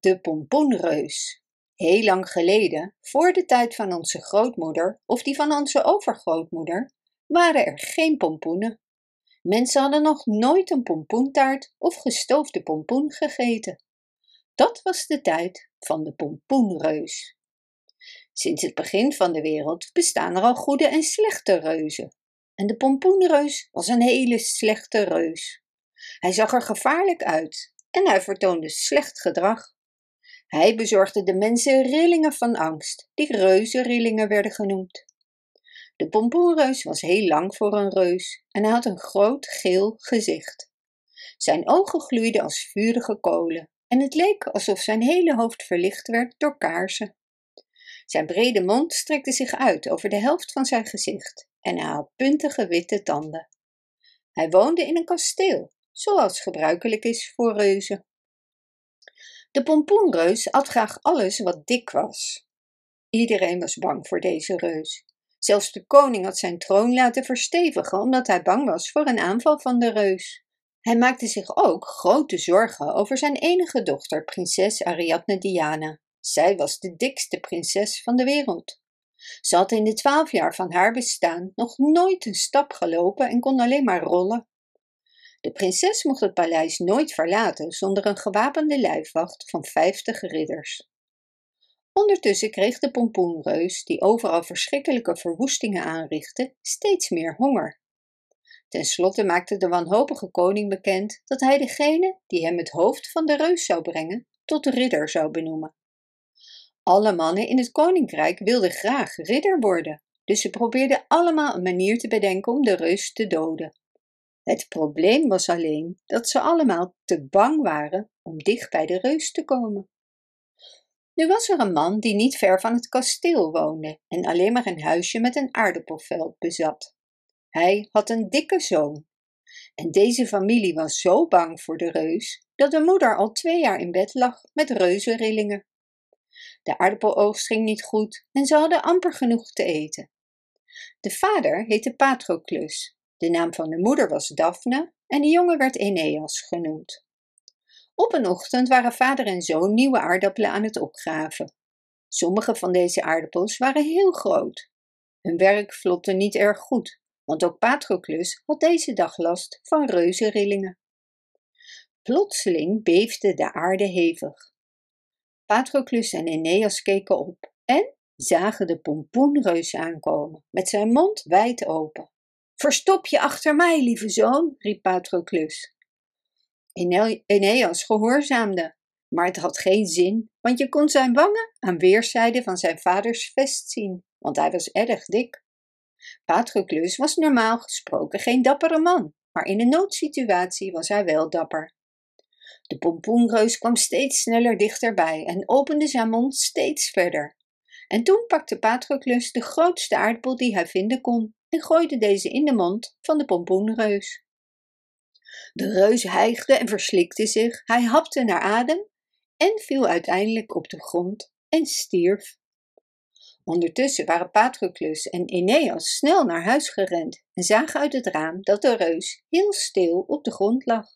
De pompoenreus. Heel lang geleden, voor de tijd van onze grootmoeder of die van onze overgrootmoeder, waren er geen pompoenen. Mensen hadden nog nooit een pompoentaart of gestoofde pompoen gegeten. Dat was de tijd van de pompoenreus. Sinds het begin van de wereld bestaan er al goede en slechte reuzen. En de pompoenreus was een hele slechte reus. Hij zag er gevaarlijk uit en hij vertoonde slecht gedrag. Hij bezorgde de mensen rillingen van angst, die reuzenrillingen werden genoemd. De pompoenreus was heel lang voor een reus en hij had een groot geel gezicht. Zijn ogen gloeiden als vurige kolen en het leek alsof zijn hele hoofd verlicht werd door kaarsen. Zijn brede mond strekte zich uit over de helft van zijn gezicht en hij had puntige witte tanden. Hij woonde in een kasteel, zoals gebruikelijk is voor reuzen. De pompoenreus at graag alles wat dik was. Iedereen was bang voor deze reus. Zelfs de koning had zijn troon laten verstevigen omdat hij bang was voor een aanval van de reus. Hij maakte zich ook grote zorgen over zijn enige dochter, prinses Ariadne Diana. Zij was de dikste prinses van de wereld. Ze had in de twaalf jaar van haar bestaan nog nooit een stap gelopen en kon alleen maar rollen. De prinses mocht het paleis nooit verlaten zonder een gewapende lijfwacht van vijftig ridders. Ondertussen kreeg de pompoenreus, die overal verschrikkelijke verwoestingen aanrichtte, steeds meer honger. Ten slotte maakte de wanhopige koning bekend dat hij degene die hem het hoofd van de reus zou brengen, tot ridder zou benoemen. Alle mannen in het koninkrijk wilden graag ridder worden, dus ze probeerden allemaal een manier te bedenken om de reus te doden. Het probleem was alleen dat ze allemaal te bang waren om dicht bij de reus te komen. Nu was er een man die niet ver van het kasteel woonde en alleen maar een huisje met een aardappelveld bezat. Hij had een dikke zoon. En deze familie was zo bang voor de reus dat de moeder al twee jaar in bed lag met reuzenrillingen. De aardappeloogst ging niet goed en ze hadden amper genoeg te eten. De vader heette Patroclus de naam van de moeder was Daphne en de jongen werd Eneas genoemd. Op een ochtend waren vader en zoon nieuwe aardappelen aan het opgraven. Sommige van deze aardappels waren heel groot. Hun werk vlotte niet erg goed, want ook Patroclus had deze dag last van reuzenrillingen. Plotseling beefde de aarde hevig. Patroclus en Eneas keken op en zagen de pompoenreus aankomen, met zijn mond wijd open. Verstop je achter mij, lieve zoon, riep Patroclus. Eneas gehoorzaamde, maar het had geen zin, want je kon zijn wangen aan weerszijden van zijn vaders vest zien, want hij was erg dik. Patroclus was normaal gesproken geen dappere man, maar in een noodsituatie was hij wel dapper. De pompoenreus kwam steeds sneller dichterbij en opende zijn mond steeds verder. En toen pakte Patroclus de grootste aardappel die hij vinden kon en gooide deze in de mond van de pompoenreus. De reus hijgde en verslikte zich, hij hapte naar adem en viel uiteindelijk op de grond en stierf. Ondertussen waren Patroclus en Eneas snel naar huis gerend en zagen uit het raam dat de reus heel stil op de grond lag.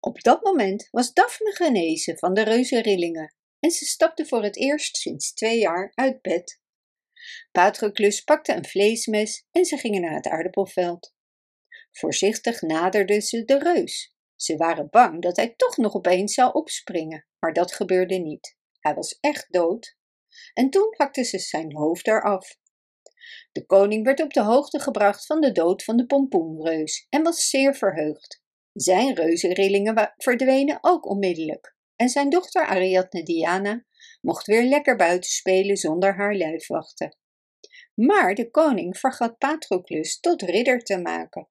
Op dat moment was Daphne genezen van de reuzenrillingen en ze stapte voor het eerst sinds twee jaar uit bed. Patroclus pakte een vleesmes en ze gingen naar het aardappelveld. Voorzichtig naderden ze de reus. Ze waren bang dat hij toch nog opeens zou opspringen, maar dat gebeurde niet. Hij was echt dood. En toen hakten ze zijn hoofd eraf. De koning werd op de hoogte gebracht van de dood van de pompoenreus en was zeer verheugd. Zijn reuzenrillingen verdwenen ook onmiddellijk en zijn dochter Ariadne Diana mocht weer lekker buiten spelen zonder haar lijfwachten. Maar de koning vergat Patroclus tot ridder te maken.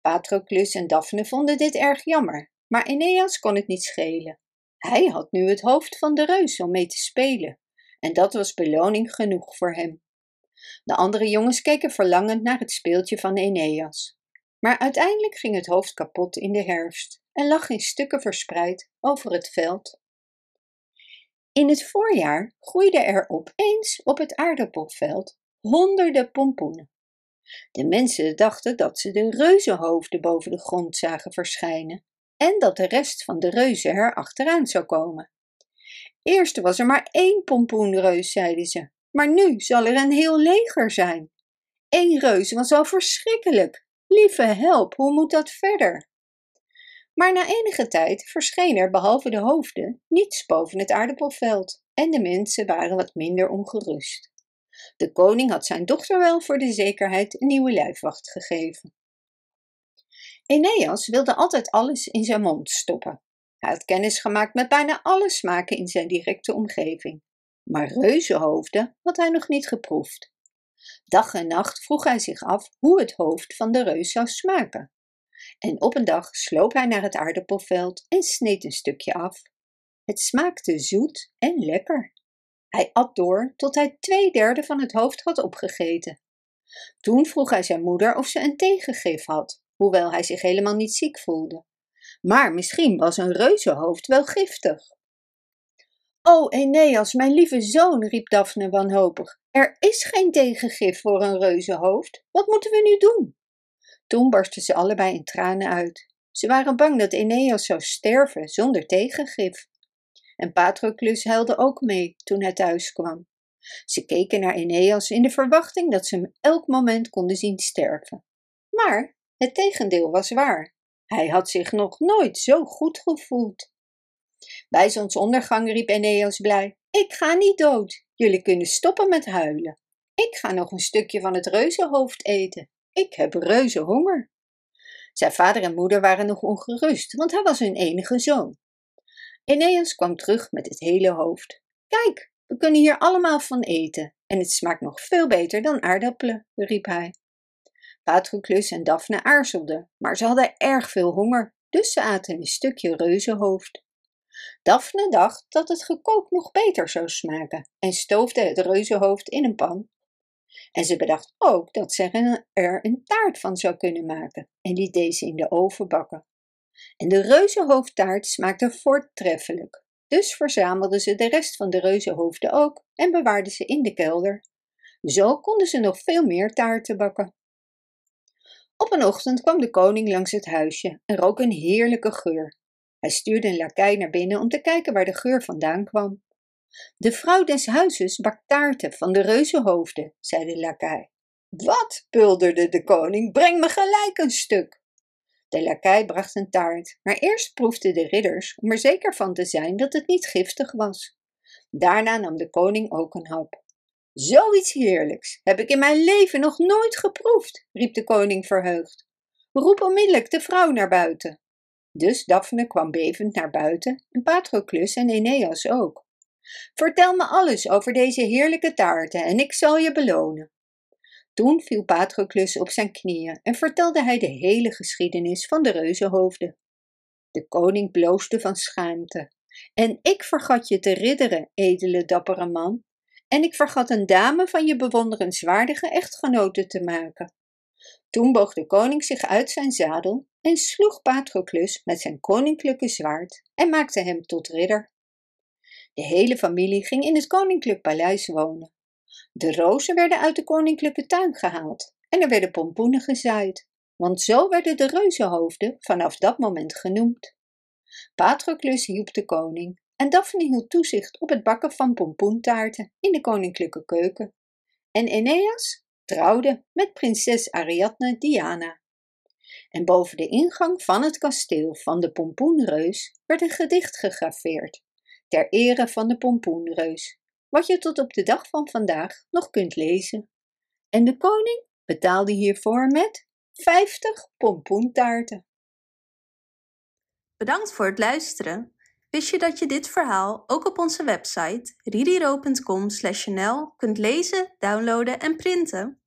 Patroclus en Daphne vonden dit erg jammer, maar Eneas kon het niet schelen. Hij had nu het hoofd van de reus om mee te spelen, en dat was beloning genoeg voor hem. De andere jongens keken verlangend naar het speeltje van Eneas. Maar uiteindelijk ging het hoofd kapot in de herfst en lag in stukken verspreid over het veld. In het voorjaar groeiden er opeens op het aardappelveld honderden pompoenen. De mensen dachten dat ze de reuzenhoofden boven de grond zagen verschijnen en dat de rest van de reuzen er achteraan zou komen. Eerst was er maar één pompoenreus, zeiden ze, maar nu zal er een heel leger zijn. Eén reus was al verschrikkelijk. Lieve help, hoe moet dat verder? Maar na enige tijd verscheen er behalve de hoofden niets boven het aardappelveld en de mensen waren wat minder ongerust. De koning had zijn dochter wel voor de zekerheid een nieuwe lijfwacht gegeven. Eneas wilde altijd alles in zijn mond stoppen. Hij had kennis gemaakt met bijna alle smaken in zijn directe omgeving. Maar reuzenhoofden had hij nog niet geproefd. Dag en nacht vroeg hij zich af hoe het hoofd van de reus zou smaken. En op een dag sloop hij naar het aardappelveld en sneed een stukje af. Het smaakte zoet en lekker. Hij at door tot hij twee derde van het hoofd had opgegeten. Toen vroeg hij zijn moeder of ze een tegengif had, hoewel hij zich helemaal niet ziek voelde. Maar misschien was een reuzenhoofd wel giftig. O Eneas, mijn lieve zoon, riep Daphne wanhopig, er is geen tegengif voor een reuzenhoofd. Wat moeten we nu doen? Toen barsten ze allebei in tranen uit. Ze waren bang dat Eneas zou sterven zonder tegengif. En Patroclus huilde ook mee toen hij thuis kwam. Ze keken naar Eneas in de verwachting dat ze hem elk moment konden zien sterven. Maar het tegendeel was waar. Hij had zich nog nooit zo goed gevoeld. Bij zonsondergang riep Eneas blij: Ik ga niet dood. Jullie kunnen stoppen met huilen. Ik ga nog een stukje van het reuzenhoofd eten. Ik heb reuzenhonger. Zijn vader en moeder waren nog ongerust, want hij was hun enige zoon. Eneas kwam terug met het hele hoofd. Kijk, we kunnen hier allemaal van eten en het smaakt nog veel beter dan aardappelen, riep hij. Patroclus en Daphne aarzelden, maar ze hadden erg veel honger, dus ze aten een stukje reuzenhoofd. Daphne dacht dat het gekookt nog beter zou smaken en stoofde het reuzenhoofd in een pan. En ze bedacht ook dat ze er een taart van zou kunnen maken en liet deze in de oven bakken. En de reuzenhoofdtaart smaakte voortreffelijk, dus verzamelden ze de rest van de reuzenhoofden ook en bewaarden ze in de kelder. Zo konden ze nog veel meer taarten bakken. Op een ochtend kwam de koning langs het huisje en rook een heerlijke geur. Hij stuurde een lakij naar binnen om te kijken waar de geur vandaan kwam. De vrouw des huizes bakt taarten van de reuzenhoofden, zei de lakij. Wat, bulderde de koning, breng me gelijk een stuk. De lakij bracht een taart, maar eerst proefden de ridders om er zeker van te zijn dat het niet giftig was. Daarna nam de koning ook een hap. Zoiets heerlijks heb ik in mijn leven nog nooit geproefd, riep de koning verheugd. Roep onmiddellijk de vrouw naar buiten. Dus Daphne kwam bevend naar buiten en Patroclus en Eneas ook. Vertel me alles over deze heerlijke taarten en ik zal je belonen. Toen viel Patroclus op zijn knieën en vertelde hij de hele geschiedenis van de reuzenhoofden. De koning bloosde van schaamte. En ik vergat je te ridderen, edele dappere man, en ik vergat een dame van je bewonderenswaardige echtgenote te maken. Toen boog de koning zich uit zijn zadel en sloeg Patroclus met zijn koninklijke zwaard en maakte hem tot ridder. De hele familie ging in het koninklijk paleis wonen. De rozen werden uit de koninklijke tuin gehaald en er werden pompoenen gezaaid, want zo werden de reuzenhoofden vanaf dat moment genoemd. Patroclus hielp de koning en Daphne hield toezicht op het bakken van pompoentaarten in de koninklijke keuken. En Eneas trouwde met prinses Ariadne Diana. En boven de ingang van het kasteel van de pompoenreus werd een gedicht gegraveerd, ter ere van de pompoenreus, wat je tot op de dag van vandaag nog kunt lezen. En de koning betaalde hiervoor met 50 pompoentaarten. Bedankt voor het luisteren. Wist je dat je dit verhaal ook op onze website ririro.com/nl kunt lezen, downloaden en printen?